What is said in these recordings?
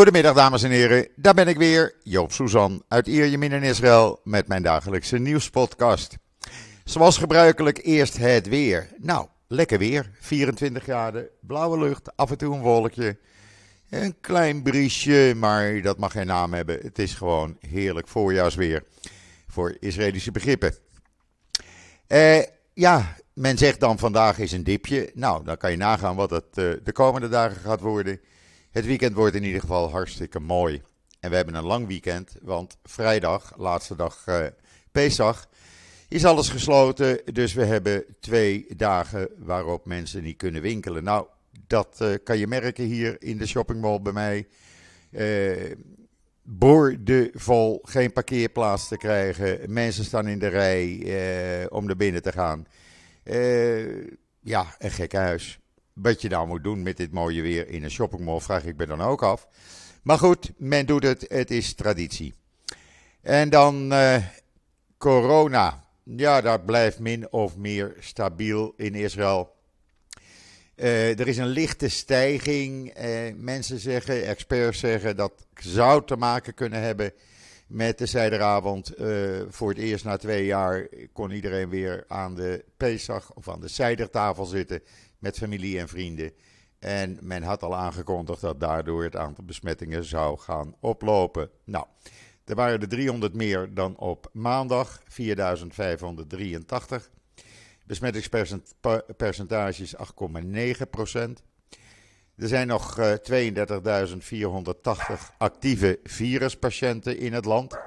Goedemiddag dames en heren, daar ben ik weer, Joop Suzan uit Ierjemien in Israël met mijn dagelijkse nieuwspodcast. Zoals gebruikelijk eerst het weer. Nou, lekker weer, 24 graden, blauwe lucht, af en toe een wolkje, een klein briesje, maar dat mag geen naam hebben. Het is gewoon heerlijk voorjaarsweer voor Israëlische begrippen. Eh, ja, men zegt dan vandaag is een dipje. Nou, dan kan je nagaan wat het eh, de komende dagen gaat worden. Het weekend wordt in ieder geval hartstikke mooi. En we hebben een lang weekend, want vrijdag, laatste dag uh, is alles gesloten. Dus we hebben twee dagen waarop mensen niet kunnen winkelen. Nou, dat uh, kan je merken hier in de shoppingmall bij mij. Uh, boordevol, geen parkeerplaats te krijgen. Mensen staan in de rij om naar binnen te gaan. ja, een gek huis. Wat je nou moet doen met dit mooie weer in een shoppingmall, vraag ik me dan ook af. Maar goed, men doet het, het is traditie. En dan uh, corona. Ja, dat blijft min of meer stabiel in Israël. Uh, er is een lichte stijging. Uh, mensen zeggen, experts zeggen, dat zou te maken kunnen hebben met de zijderavond. voor het eerst na twee jaar kon iedereen weer aan de Pesach of aan de zijdertafel zitten met familie en vrienden. En men had al aangekondigd dat daardoor het aantal besmettingen zou gaan oplopen. Nou, er waren er 300 meer dan op maandag, 4583. Besmettingspercentage is 8,9% Er zijn nog 32.480 actieve viruspatiënten in het land.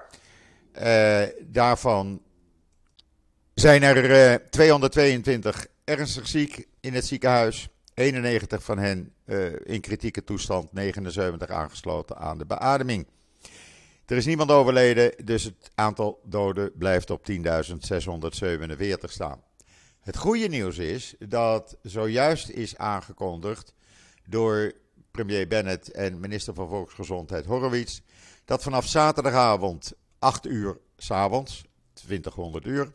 Uh, daarvan zijn er uh, 222 ernstig ziek in het ziekenhuis. 91 van hen uh, in kritieke toestand, 79 aangesloten aan de beademing. Er is niemand overleden, dus het aantal doden blijft op 10.647 staan. Het goede nieuws is dat zojuist is aangekondigd door premier Bennett en minister van Volksgezondheid Horowitz dat vanaf zaterdagavond 8 uur s'avonds, 2000 uur,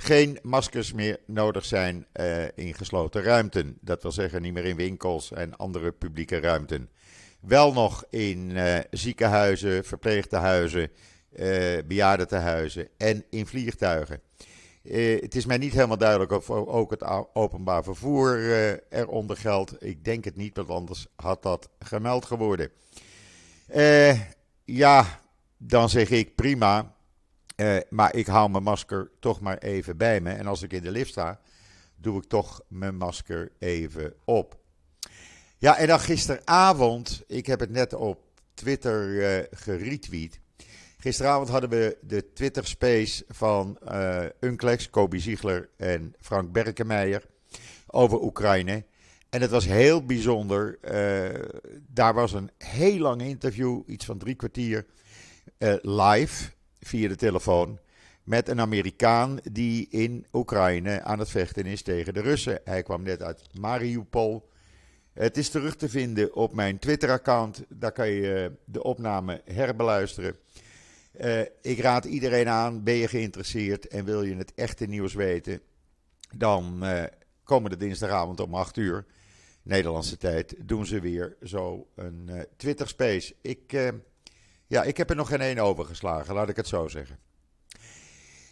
geen maskers meer nodig zijn uh, in gesloten ruimten. Dat wil zeggen niet meer in winkels en andere publieke ruimten. Wel nog in uh, ziekenhuizen, verpleegtehuizen, uh, bejaardentehuizen en in vliegtuigen. het is mij niet helemaal duidelijk of ook het openbaar vervoer eronder geldt. Ik denk het niet, want anders had dat gemeld geworden. ja, dan zeg ik prima. Uh, maar ik hou mijn masker toch maar even bij me. En als ik in de lift sta, doe ik toch mijn masker even op. Ja, en dan gisteravond, ik heb het net op Twitter uh, geretweet. Gisteravond hadden we de Twitter Space van uh, Unclex, Kobe Ziegler en Frank Berkenmeijer over Oekraïne. En het was heel bijzonder. Daar was een heel lang interview, iets van drie kwartier, live via de telefoon met een Amerikaan die in Oekraïne aan het vechten is tegen de Russen. Hij kwam net uit Mariupol. Het is terug te vinden op mijn Twitter-account. Daar kan je eh, de opname herbeluisteren. Uh, ik raad iedereen aan, ben je geïnteresseerd en wil je het echte nieuws weten, dan uh, komende dinsdagavond om 8 uur, Nederlandse tijd, doen ze weer zo een uh, Twitter Space. Ik ja, ik heb er nog geen één overgeslagen, laat ik het zo zeggen.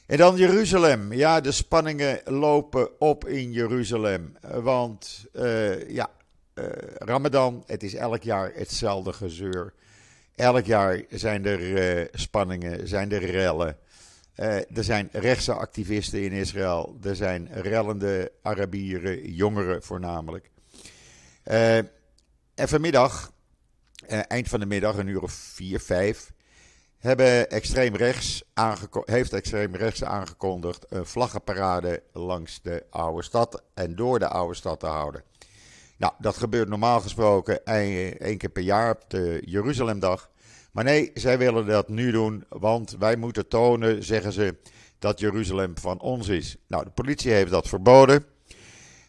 En dan Jeruzalem. Ja, de spanningen lopen op in Jeruzalem. Want uh, ja, uh, Ramadan, het is elk jaar hetzelfde gezeur. Elk jaar zijn er spanningen, zijn er rellen. er zijn rechtse activisten in Israël. Er zijn rellende Arabieren, jongeren voornamelijk. en vanmiddag eind van de middag, een uur of vier, vijf, hebben extreem rechts heeft extreem rechts aangekondigd een vlaggenparade langs de oude stad en door de oude stad te houden. Nou, dat gebeurt normaal gesproken één keer per jaar op de Jeruzalemdag. Maar nee, zij willen dat nu doen, want wij moeten tonen, zeggen ze, dat Jeruzalem van ons is. Nou, de politie heeft dat verboden.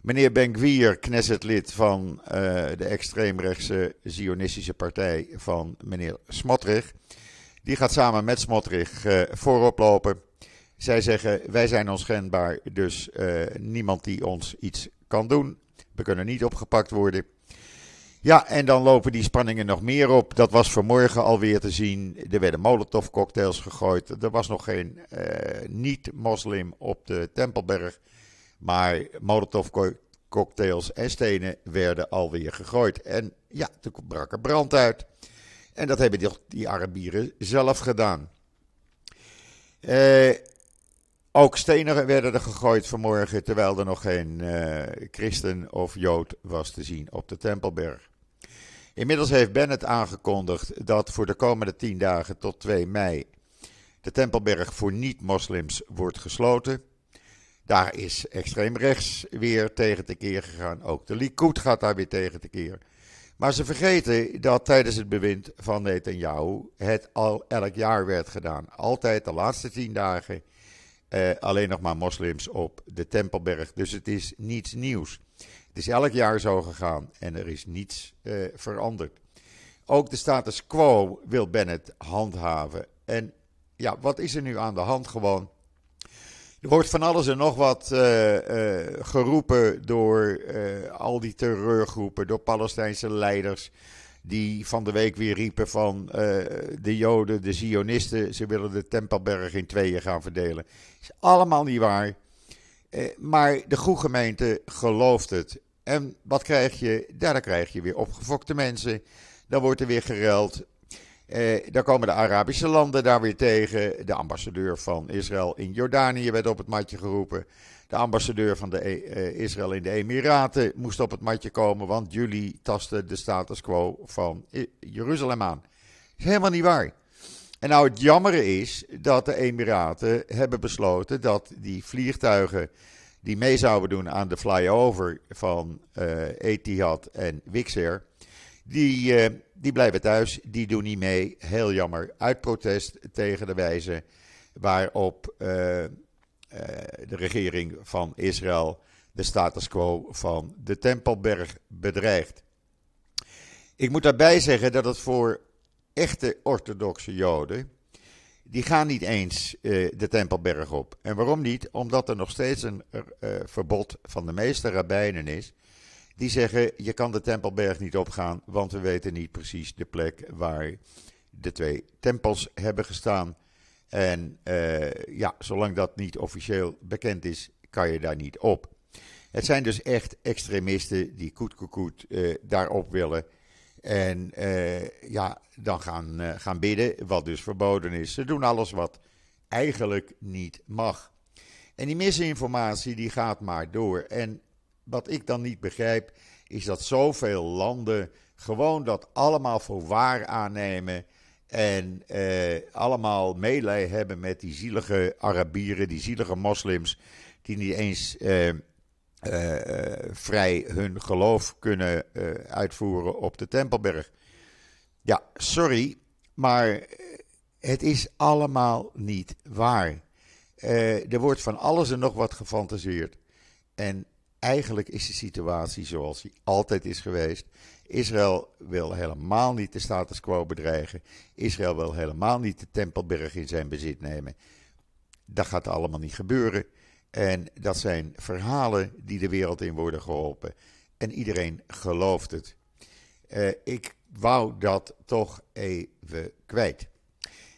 Meneer Ben-Gvir, Knesset-lid van uh, de extreemrechtse Zionistische partij van meneer Smotrich, die gaat samen met Smotrich uh, voorop lopen. Zij zeggen, wij zijn onschendbaar, dus uh, niemand die ons iets kan doen. We kunnen niet opgepakt worden. Ja, en dan lopen die spanningen nog meer op. Dat was vanmorgen alweer te zien. Er werden Molotov-cocktails gegooid. Er was nog geen niet-moslim op de Tempelberg. Maar Molotov-cocktails en stenen werden alweer gegooid. En ja, toen brak er brand uit. En dat hebben die, Arabieren zelf gedaan. Uh, ook stenen werden er gegooid vanmorgen, terwijl er nog geen uh, christen of jood was te zien op de Tempelberg. Inmiddels heeft Bennett aangekondigd dat voor de komende 10 dagen tot 2 mei de Tempelberg voor niet-moslims wordt gesloten. Daar is extreem rechts weer tegen te keer gegaan. Ook de Likud gaat daar weer tegen te keer. Maar ze vergeten dat tijdens het bewind van Netanyahu het al elk jaar werd gedaan. Altijd de laatste tien dagen uh, alleen nog maar moslims op de Tempelberg. Dus het is niets nieuws. Het is elk jaar zo gegaan en er is niets uh, veranderd. Ook de status quo wil Bennett handhaven. En ja, wat is er nu aan de hand gewoon? Wordt van alles en nog wat uh, uh, geroepen door uh, al die terreurgroepen, door Palestijnse leiders. Die van de week weer riepen van de Joden, de Zionisten, ze willen de Tempelberg in tweeën gaan verdelen. Is allemaal niet waar. maar de goede gemeente gelooft het. En wat krijg je? Daar krijg je weer opgefokte mensen. Dan wordt er weer gereld. Eh, dan komen de Arabische landen daar weer tegen. De ambassadeur van Israël in Jordanië werd op het matje geroepen. De ambassadeur van de, eh, Israël in de Emiraten moest op het matje komen, want jullie tasten de status quo van Jeruzalem aan. Is helemaal niet waar. En nou, het jammere is dat de Emiraten hebben besloten dat die vliegtuigen die mee zouden doen aan de flyover van uh, Etihad en Wixair, die, uh, die blijven thuis, die doen niet mee. Heel jammer, uit protest tegen de wijze waarop uh, de regering van Israël de status quo van de Tempelberg bedreigt. Ik moet daarbij zeggen dat het voor echte orthodoxe Joden die gaan niet eens de Tempelberg op. En waarom niet? Omdat er nog steeds een verbod van de meeste rabbijnen is. Die zeggen: je kan de Tempelberg niet opgaan, want we weten niet precies de plek waar de twee tempels hebben gestaan. En uh, ja, zolang dat niet officieel bekend is, kan je daar niet op. Het zijn dus echt extremisten die koet daarop willen. En uh, ja, dan gaan, uh, gaan bidden, wat dus verboden is. Ze doen alles wat eigenlijk niet mag. En die misinformatie die gaat maar door. En wat ik dan niet begrijp, is dat zoveel landen gewoon dat allemaal voor waar aannemen. En uh, allemaal meelij hebben met die zielige Arabieren, die zielige moslims, die niet eens uh, vrij hun geloof kunnen uh, uitvoeren op de Tempelberg. Ja, sorry, maar het is allemaal niet waar. er wordt van alles en nog wat gefantaseerd. En eigenlijk is de situatie zoals die altijd is geweest. Israël wil helemaal niet de status quo bedreigen. Israël wil helemaal niet de Tempelberg in zijn bezit nemen. Dat gaat allemaal niet gebeuren. En dat zijn verhalen die de wereld in worden geholpen. En iedereen gelooft het. Uh, ik wou dat toch even kwijt.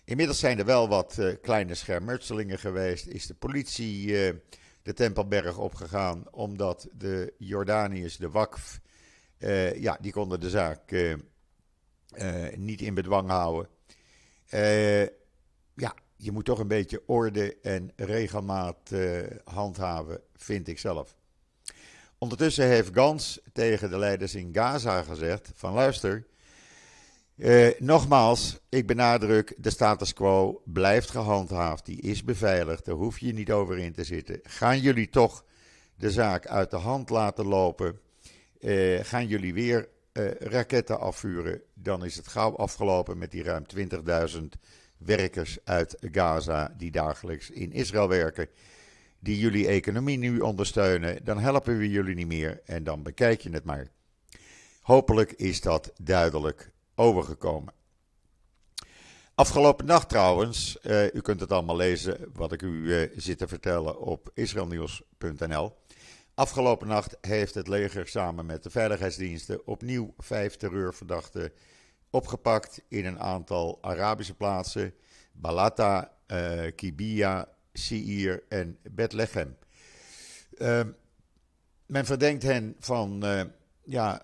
Inmiddels zijn er wel wat uh, kleine schermutselingen geweest. Is de politie uh, de Tempelberg opgegaan omdat de Jordaniërs, de WAKF, ja, die konden de zaak niet in bedwang houden. ja, je moet toch een beetje orde en regelmaat handhaven, vind ik zelf. Ondertussen heeft Gans tegen de leiders in Gaza gezegd: van luister, uh, nogmaals, ik benadruk, de status quo blijft gehandhaafd, die is beveiligd, daar hoef je niet over in te zitten. Gaan jullie toch de zaak uit de hand laten lopen? Uh, gaan jullie weer raketten afvuren? Dan is het gauw afgelopen met die ruim 20.000 werkers uit Gaza die dagelijks in Israël werken, die jullie economie nu ondersteunen, dan helpen we jullie niet meer en dan bekijk je het maar. Hopelijk is dat duidelijk overgekomen. Afgelopen nacht trouwens, uh, u kunt het allemaal lezen wat ik u uh, zit te vertellen op israelnieuws.nl. afgelopen nacht heeft het leger samen met de veiligheidsdiensten opnieuw vijf terreurverdachten opgepakt in een aantal Arabische plaatsen: Balata, uh, Kibia, Siir en Bethlehem. Uh, men verdenkt hen van ja,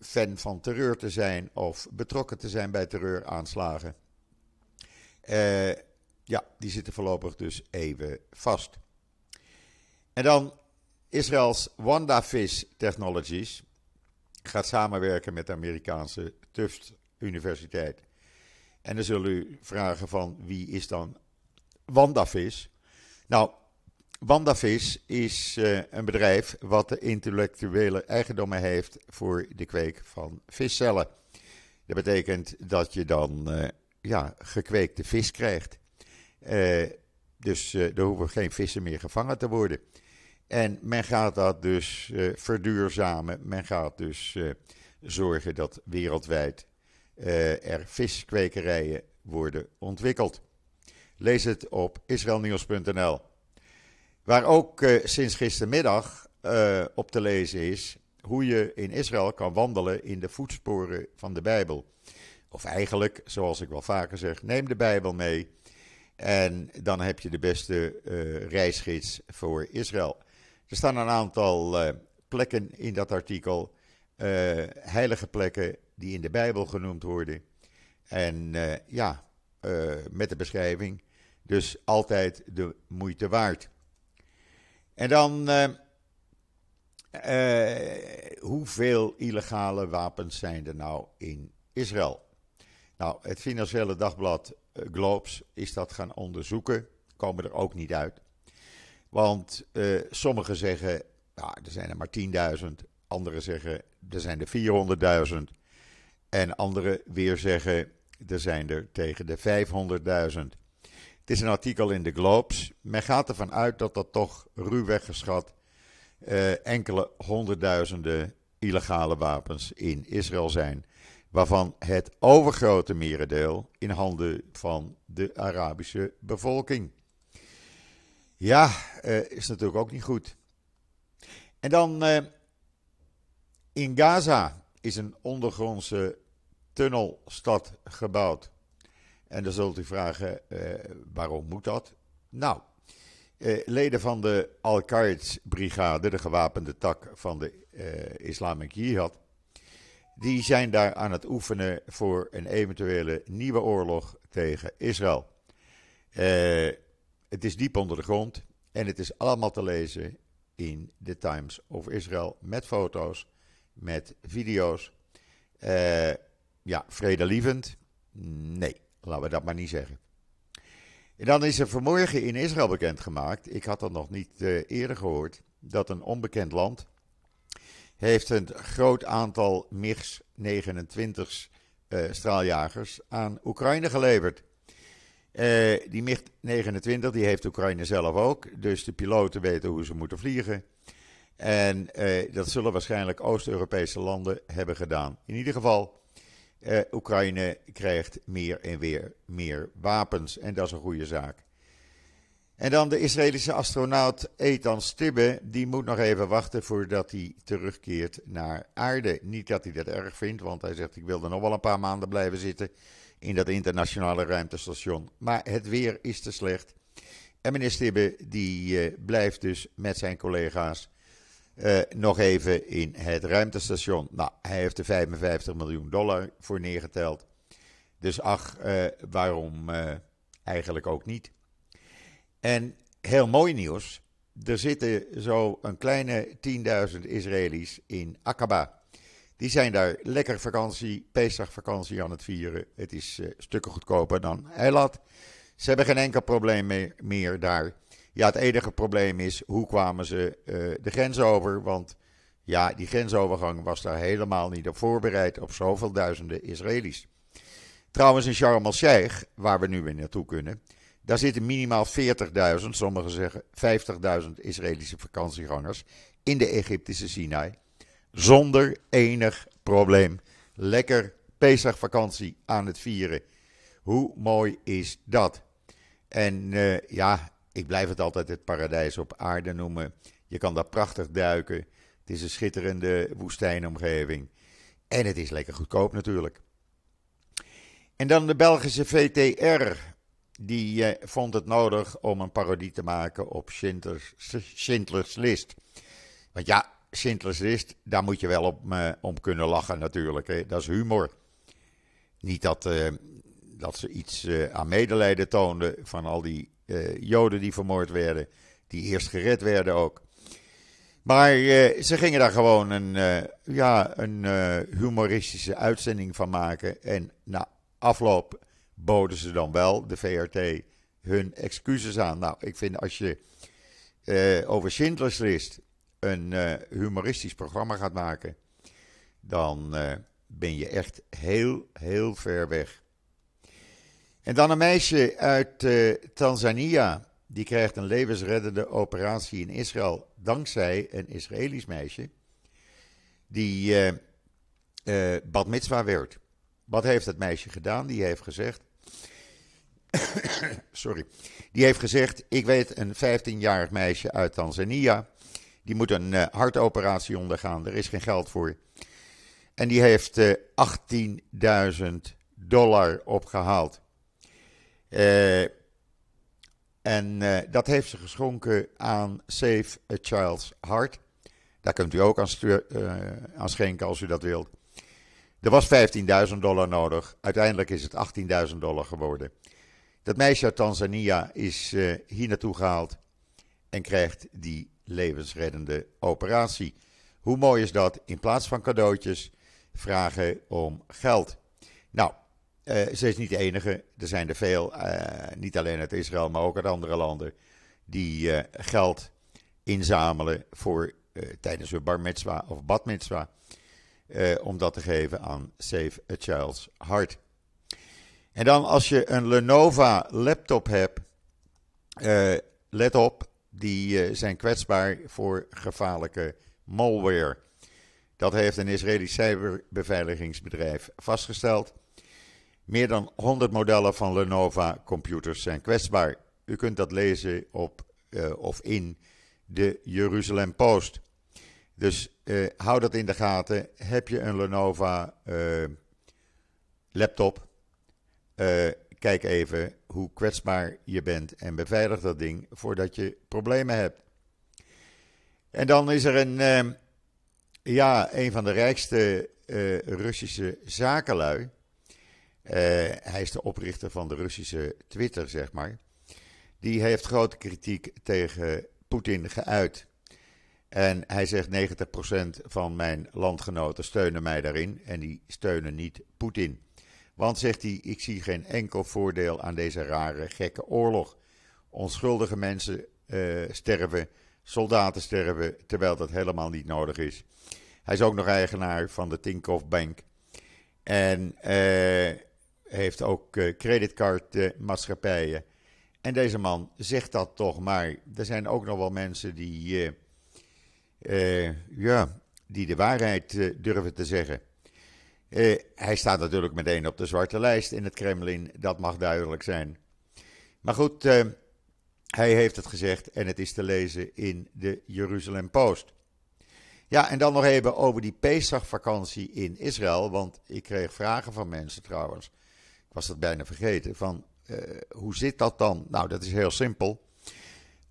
fan van terreur te zijn of betrokken te zijn bij terreuraanslagen. ja, die zitten voorlopig dus even vast. En dan Israëls WandaFish Technologies gaat samenwerken met de Amerikaanse Tufts Universiteit. En dan zullen u vragen van wie is dan WandaFish? Nou, WandaFish is uh, een bedrijf wat de intellectuele eigendommen heeft voor de kweek van viscellen. Dat betekent dat je dan uh, ja, gekweekte vis krijgt. Uh, dus er hoeven geen vissen meer gevangen te worden. En men gaat dat dus verduurzamen. Men gaat dus zorgen dat wereldwijd er viskwekerijen worden ontwikkeld. Lees het op israelnieuws.nl. Waar ook sinds gistermiddag op te lezen is hoe je in Israël kan wandelen in de voetsporen van de Bijbel. Of eigenlijk, zoals ik wel vaker zeg, neem de Bijbel mee. En dan heb je de beste reisgids voor Israël. Er staan een aantal uh, plekken in dat artikel, uh, heilige plekken die in de Bijbel genoemd worden. En uh, ja, met de beschrijving, dus altijd de moeite waard. En dan, hoeveel illegale wapens zijn er nou in Israël? Nou, het Financiële Dagblad Globes is dat gaan onderzoeken, komen er ook niet uit. Want sommigen zeggen, nou, er zijn er maar 10.000. Anderen zeggen, er zijn er 400.000. En anderen weer zeggen, er zijn er tegen de 500.000. Het is een artikel in de Globes. Men gaat ervan uit dat dat toch ruwweg geschat uh, enkele honderdduizenden illegale wapens in Israël zijn. Waarvan het overgrote merendeel in handen van de Arabische bevolking. Ja, uh, is natuurlijk ook niet goed. En dan uh, in Gaza is een ondergrondse tunnelstad gebouwd. En dan zult u vragen, uh, waarom moet dat? Nou, leden van de Al-Qaeda-brigade, de gewapende tak van de Islamic Jihad, die zijn daar aan het oefenen voor een eventuele nieuwe oorlog tegen Israël. Eh het is diep onder de grond en het is allemaal te lezen in de Times of Israel met foto's, met video's. Uh, ja, vredelievend? Nee, laten we dat maar niet zeggen. En dan is er vanmorgen in Israël bekendgemaakt, ik had dat nog niet uh, eerder gehoord, dat een onbekend land heeft een groot aantal MiG-29 uh, straaljagers aan Oekraïne geleverd. Uh, die MiG-29 die heeft Oekraïne zelf ook, dus de piloten weten hoe ze moeten vliegen. En dat zullen waarschijnlijk Oost-Europese landen hebben gedaan. In ieder geval, uh, Oekraïne krijgt meer en weer meer wapens en dat is een goede zaak. En dan de Israëlische astronaut Ethan Stibbe, die moet nog even wachten voordat hij terugkeert naar aarde. Niet dat hij dat erg vindt, want hij zegt ik wil er nog wel een paar maanden blijven zitten in dat internationale ruimtestation. Maar het weer is te slecht. En meneer Stibbe die uh, blijft dus met zijn collega's uh, nog even in het ruimtestation. Nou, hij heeft er 55 miljoen dollar voor neergeteld. Dus ach, uh, waarom eigenlijk ook niet? En heel mooi nieuws. Er zitten zo een kleine 10.000 Israëli's in Aqaba. Die zijn daar lekker vakantie, Pesach vakantie aan het vieren. Het is stukken goedkoper dan Eilat. Ze hebben geen enkel probleem meer, daar. Ja, het enige probleem is, hoe kwamen ze uh, de grens over? Want ja, die grensovergang was daar helemaal niet op voorbereid op zoveel duizenden Israëli's. Trouwens in Sharm el-Sheikh, waar we nu weer naartoe kunnen, daar zitten minimaal 40.000, sommigen zeggen 50.000 Israëlische vakantiegangers in de Egyptische Sinai zonder enig probleem. Lekker Pesach-vakantie aan het vieren. Hoe mooi is dat? En uh, ja, ik blijf het altijd het paradijs op aarde noemen. Je kan daar prachtig duiken. Het is een schitterende woestijnomgeving. En het is lekker goedkoop natuurlijk. En dan de Belgische VTR. Die eh, vond het nodig om een parodie te maken op Schindler's, Schindler's List. Want ja, Schindler's List, daar moet je wel op, uh, om kunnen lachen natuurlijk. Hè? Dat is humor. Niet dat, uh, dat ze iets uh, aan medelijden toonden van al die Joden die vermoord werden. Die eerst gered werden ook. Maar ze gingen daar gewoon een, ja, een humoristische uitzending van maken. En na afloop boden ze dan wel, de VRT, hun excuses aan. Nou, ik vind als je over Schindler's List een humoristisch programma gaat maken, dan ben je echt heel, heel ver weg. En dan een meisje uit uh, Tanzania. Die krijgt een levensreddende operatie in Israël dankzij een Israëlisch meisje. Die bad mitzwa werd. Wat heeft het meisje gedaan? Die heeft gezegd. sorry. Die heeft gezegd: Ik weet een 15-jarig meisje uit Tanzania die moet een uh, hartoperatie ondergaan. Er is geen geld voor. En die heeft uh, eh, 18.000 dollar opgehaald. Uh, en dat heeft ze geschonken aan Save a Child's Heart. Daar kunt u ook aan, aan schenken als u dat wilt. Er was 15.000 dollar nodig. Uiteindelijk is het 18.000 dollar geworden. Dat meisje uit Tanzania is hier naartoe gehaald en krijgt die levensreddende operatie. Hoe mooi is dat? In plaats van cadeautjes vragen om geld. Nou, uh, ze is niet de enige. Er zijn er veel, uh, niet alleen uit Israël, maar ook uit andere landen, die uh, geld inzamelen voor tijdens hun bar mitzwa of bad mitzwa. om dat te geven aan Save a Child's Heart. En dan als je een Lenovo laptop hebt, let op, die eh, zijn kwetsbaar voor gevaarlijke malware. Dat heeft een Israëlisch cyberbeveiligingsbedrijf vastgesteld. Meer dan 100 modellen van Lenovo computers zijn kwetsbaar. U kunt dat lezen op uh, of in de Jeruzalem Post. Dus uh, hou dat in de gaten. Heb je een Lenovo uh, laptop? kijk even hoe kwetsbaar je bent en beveilig dat ding voordat je problemen hebt. En dan is er een, ja, een van de rijkste Russische zakenlui. Uh, hij is de oprichter van de Russische Twitter, zeg maar. Die heeft grote kritiek tegen Poetin geuit. En hij zegt 90% van mijn landgenoten steunen mij daarin en die steunen niet Poetin. Want, zegt hij, ik zie geen enkel voordeel aan deze rare, gekke oorlog. Onschuldige mensen uh, sterven, soldaten sterven, terwijl dat helemaal niet nodig is. Hij is ook nog eigenaar van de Tinkoff Bank. En uh, heeft ook uh, creditcardmaatschappijen. En deze man zegt dat toch maar. Er zijn ook nog wel mensen die, ja, die de waarheid durven te zeggen. Eh, hij staat natuurlijk meteen op de zwarte lijst in het Kremlin, dat mag duidelijk zijn. Maar goed, eh, hij heeft het gezegd en het is te lezen in de Jeruzalem Post. Ja, en dan nog even over die Pesach-vakantie in Israël, want ik kreeg vragen van mensen trouwens. Was dat bijna vergeten, van uh, hoe zit dat dan? Nou, dat is heel simpel.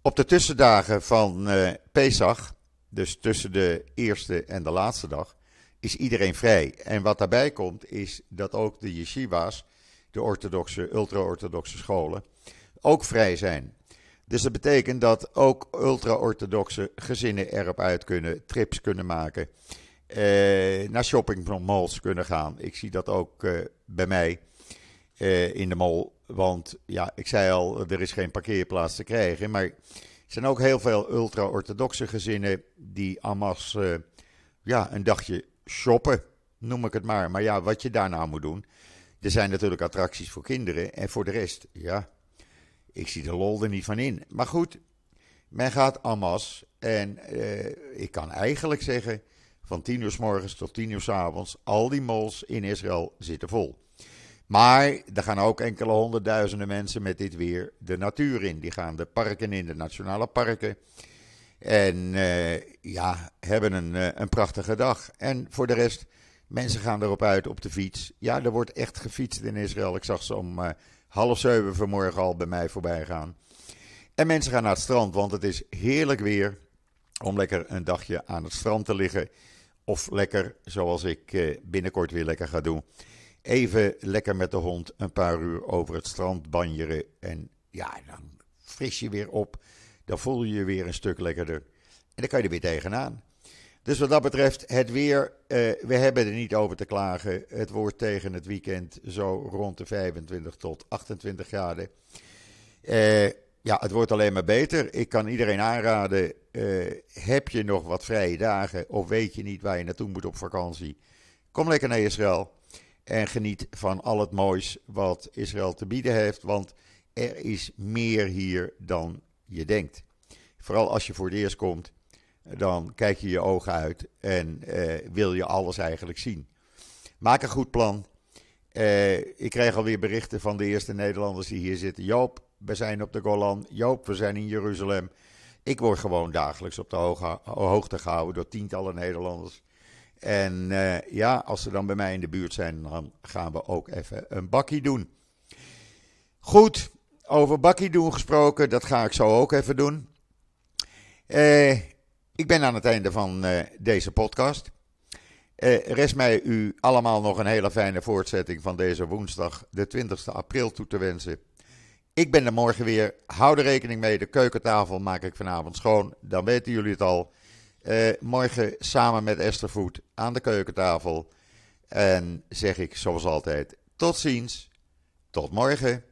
Op de tussendagen van uh, Pesach, dus tussen de eerste en de laatste dag, is iedereen vrij. En wat daarbij komt, is dat ook de yeshiva's, de orthodoxe, ultra-orthodoxe scholen, ook vrij zijn. Dus dat betekent dat ook ultra-orthodoxe gezinnen erop uit kunnen, trips kunnen maken, eh, naar shoppingmalls kunnen gaan. Ik zie dat ook eh, bij mij eh, in de mall. Want ja, ik zei al, er is geen parkeerplaats te krijgen. Maar er zijn ook heel veel ultra-orthodoxe gezinnen die amas uh, ja, een dagje shoppen, noem ik het maar. Maar ja, wat je daarna moet doen. Er zijn natuurlijk attracties voor kinderen. En voor de rest, ja, ik zie de lol er niet van in. Maar goed, men gaat amas. En eh, ik kan eigenlijk zeggen, van 10 uur s morgens tot 10 uur s avonds, al die malls in Israël zitten vol. Maar er gaan ook enkele honderdduizenden mensen met dit weer de natuur in. Die gaan de parken in, de nationale parken. En ja, hebben een, een prachtige dag. En voor de rest, mensen gaan erop uit op de fiets. Ja, er wordt echt gefietst in Israël. Ik zag ze om half zeven vanmorgen al bij mij voorbij gaan. En mensen gaan naar het strand, want het is heerlijk weer om lekker een dagje aan het strand te liggen. Of lekker, zoals ik eh, binnenkort weer lekker ga doen, even lekker met de hond een paar uur over het strand banjeren. En ja, dan fris je weer op. Dan voel je je weer een stuk lekkerder. En dan kan je er weer tegenaan. Dus wat dat betreft, het weer, uh, we hebben er niet over te klagen. Het wordt tegen het weekend zo rond de 25 tot 28 graden. Uh, ja, het wordt alleen maar beter. Ik kan iedereen aanraden, uh, heb je nog wat vrije dagen of weet je niet waar je naartoe moet op vakantie? Kom lekker naar Israël en geniet van al het moois wat Israël te bieden heeft, want er is meer hier dan je denkt. Vooral als je voor het eerst komt, dan kijk je je ogen uit en uh, wil je alles eigenlijk zien. Maak een goed plan. Uh, ik krijg alweer berichten van de eerste Nederlanders die hier zitten. Joop, we zijn op de Golan. Joop, we zijn in Jeruzalem. Ik word gewoon dagelijks op de hoogte gehouden door tientallen Nederlanders. En uh, ja, als ze dan bij mij in de buurt zijn, dan gaan we ook even een bakkie doen. Goed, over bakkie doen gesproken, dat ga ik zo ook even doen. Uh, ik ben aan het einde van uh, deze podcast. rest mij u allemaal nog een hele fijne voortzetting van deze woensdag, de 20 april, toe te wensen. Ik ben er morgen weer. Hou er rekening mee. De keukentafel maak ik vanavond schoon. Dan weten jullie het al. Uh, morgen samen met Esther Voet aan de keukentafel. En zeg ik zoals altijd: tot ziens. Tot morgen.